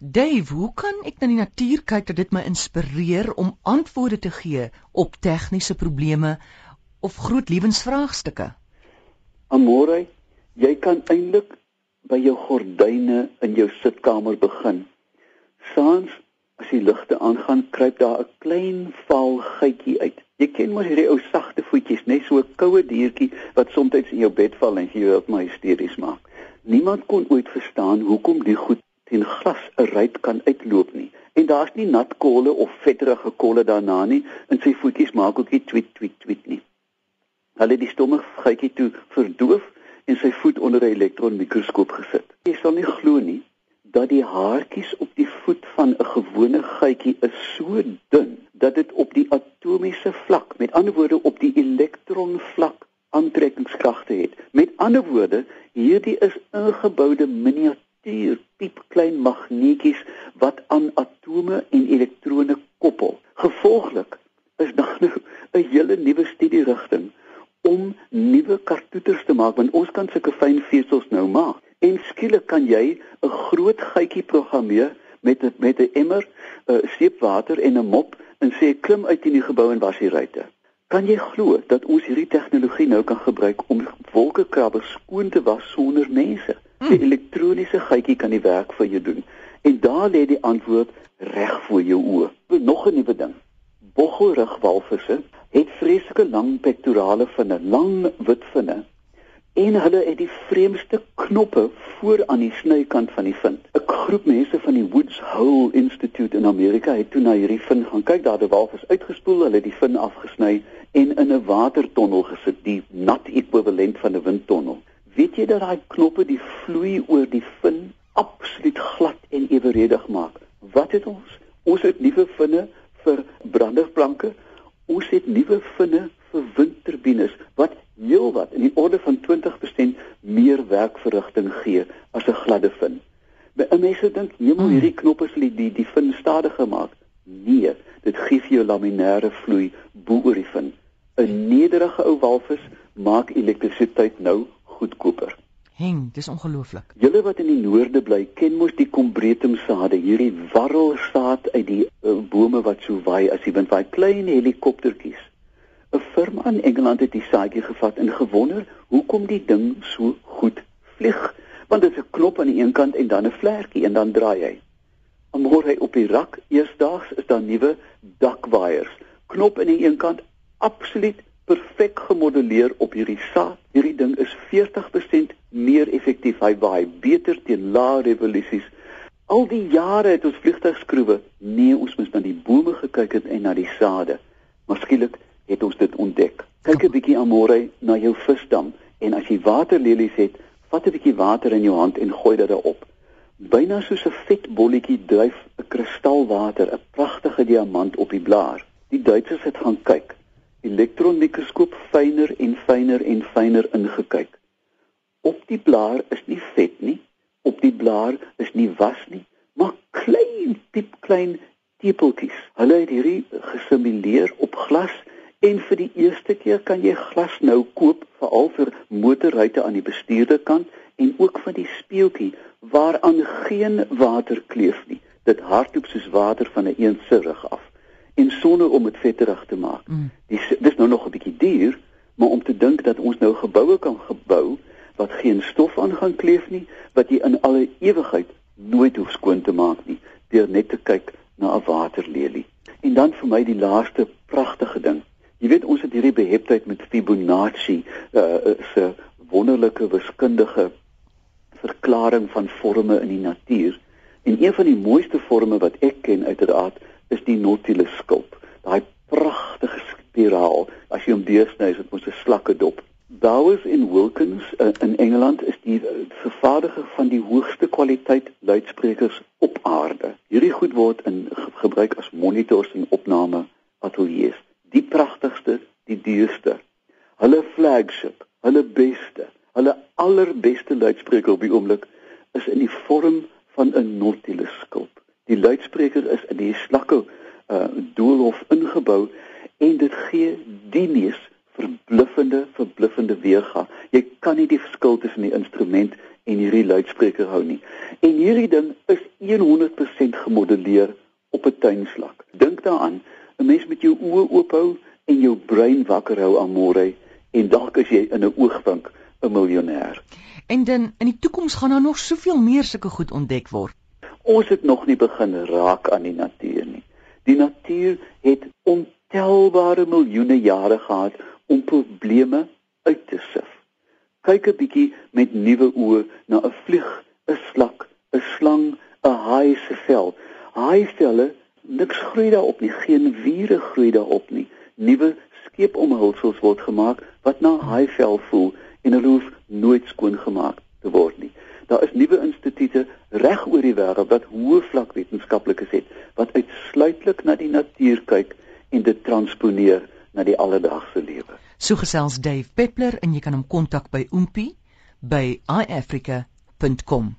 Dave, hoe kan ek na die natuur kyk dat dit my inspireer om antwoorde te gee op tegniese probleme of groot lewensvraagstukke? Amore, jy kan eintlik by jou gordyne in jou sitkamer begin. Saans as die ligte aangaan, kruip daar 'n klein vaal geitjie uit. Jy ken mos hierdie ou sagte voetjies, net so 'n koue diertjie wat soms in jou bed val en jy wil my hysteries maak. Niemand kon ooit verstaan hoekom die goed teen glas 'n ruit kan uitloop nie. En daar's nie nat kolle of vetterige kolle daarna nie, en sy voetjies maak ook nie tweet tweet tweet nie. Hulle het die stomme geitjie toe verdoof en sy voet onder 'n elektronmikroskoop gesit. Jy sal nie glo nie dat die haartjies op die voet van 'n gewone geitjie is so dun dat dit op die atomiese vlak, met ander woorde op die elektronvlak aantrekkingskragte het. Met ander woorde, hierdie is ingeboude miniatuur piepklein magneetjies wat aan atome en elektrone koppel. Gevolglik is daar nou 'n hele nuwe studierigting om nuwe kartoeters te maak want ons kan sulke fyn vesels nou maak. En skielik kan jy 'n groot gietjie programmeer met a, met 'n emmer, 'n uh, seepwater en 'n mop en sê klim uit in die gebou en was die ruitte. Kan jy glo dat ons hierdie tegnologie nou kan gebruik om wolkekrabbers skoon te was sonder mense? Hmm. Die elektroniese gietjie kan die werk vir jou doen. En daar lê die antwoord reg voor jou oë. Nog 'n nuwe ding. Boggelrugwalvisse het vreeslike lang pektorale vinne, lang wit vinne en hulle het die vreemdste knoppe voor aan die snykant van die vin. 'n Groep mense van die Woods Hole Institute in Amerika het toe na hierdie vin gaan kyk. Daar het walvis uitgespoel, hulle het die vin afgesny en in 'n watertonnel gesit, die nat ekwivalent van 'n windtonnel. Weet jy dat daai knoppe die vloei oor die vin absoluut glad en eweredig maak? Wat het ons? Ons het nuwe vinne vir branderplanke. Ons het nuwe vinne vir windturbines wat heelwat in die orde van 20% meer werkverrigting gee as 'n gladde vin. By mense dink jy moet hierdie knoppe sal die die vin stadiger maak. Nee, dit gee vir jou laminêre vloei bo oor die vin. 'n Nederige ou walvis maak elektrisiteit nou goedkoper. Heng, dis ongelooflik. Julle wat in die noorde bly, ken mos die combretum sade, hierdie warrelsaad uit die uh, bome wat so waai as die wind waai, klein helikoptertjies. 'n Firma in Engeland het die saadjie gevat en gewonder hoekom die ding so goed vlieg. Want dit is 'n knop aan die een kant en dan 'n vlekkie en dan draai hy. Amore hy op die rak eersdaags is daar nuwe dakwaaiers. Knop aan die een kant absoluut perfek gemodelleer op hierdie saad. Hierdie ding is 40% meer effektief. Hy waai beter teen lae revolusies. Al die jare het ons vliegtuigskroewe nee, ons moes na die bome gekyk het en na die sade. Maar skielik het ons dit ontdek. Kyk 'n bietjie amore na jou visdam en as jy waterlelies het, vat 'n bietjie water in jou hand en gooi dit daarop. Byna soos 'n vet bolletjie dryf 'n kristalwater, 'n pragtige diamant op die blaar. Die Duitsers het gaan kyk. Elektronmikroskoop fyner en fyner en fyner ingekyk. Op die blaar is nie vet nie, op die blaar is nie was nie, maar klein, diep klein tepeltjies. Hulle het hierdie gesimuleer op glas En vir die eerste keer kan jy glas nou koop veral vir motorruite aan die bestuurderkant en ook van die speeltjie waaraan geen water kleef nie. Dit hardloop soos water van 'n een eensirig af en sonder om dit vetterig te maak. Mm. Dis dis nou nog 'n bietjie duur, maar om te dink dat ons nou geboue kan gebou wat geen stof aan gaan kleef nie, wat jy in alle ewigheid nooit hoef skoon te maak nie, deur net te kyk na 'n waterlelie. En dan vir my die laaste pragtige ding. Jy weet ons het hierdie beheptheid met Fibonacci, uh, se wonderlike wiskundige verklaring van forme in die natuur. En een van die mooiste forme wat ek ken uiteraard is die Nautilus skulp. Daai pragtige spiraal. As jy hom deursny, is dit mos 'n slakke dop. Bowers en Wilkins uh, in Engeland is die uh, vervaardiger van die hoogste kwaliteit luidsprekers op aarde. Hierdie goed word in gebruik as monitors en opname ateljee's die pragtigste, die duurste. Hulle flagship, hulle beste, hulle allerbeste luidspreker op die oomblik is in die vorm van 'n Nautilus skulp. Die luidspreker is in die slakke uh doolhof ingebou en dit gee die mees verbluffende verbluffende weerga. Jy kan nie die verskil tussen die instrument en hierdie luidspreker hou nie. En hierdie ding is 100% 100% gemodelleer op 'n tuinvlak. Dink daaraan, 'n mens met jou oë oop hou en jou brein wakker hou aan môre en dalk as jy in 'n oogwink 'n miljonair. En dan in die toekoms gaan daar nog soveel meer sulke goed ontdek word. Ons het nog nie begin raak aan die natuur nie. Die natuur het ontelbare miljoene jare gehad om probleme uit te sif. Kyk 'n bietjie met nuwe oë na 'n vlieg, 'n slak, 'n slang, 'n haai se vel. Haaivelle, niks groei daarop nie, geen vure groei daarop nie. Nuwe skeepomhulsels word gemaak wat na haaivel voel en hulle hoef nooit skoon gemaak te word nie. Daar is nuwe instituie reg oor die wêreld wat hoë vlak wetenskaplikes het wat uitsluitlik na die natuur kyk en dit transponeer na die alledaagse lewe. So gesels Dave Peppler en jy kan hom kontak by oompie by iafrica.com.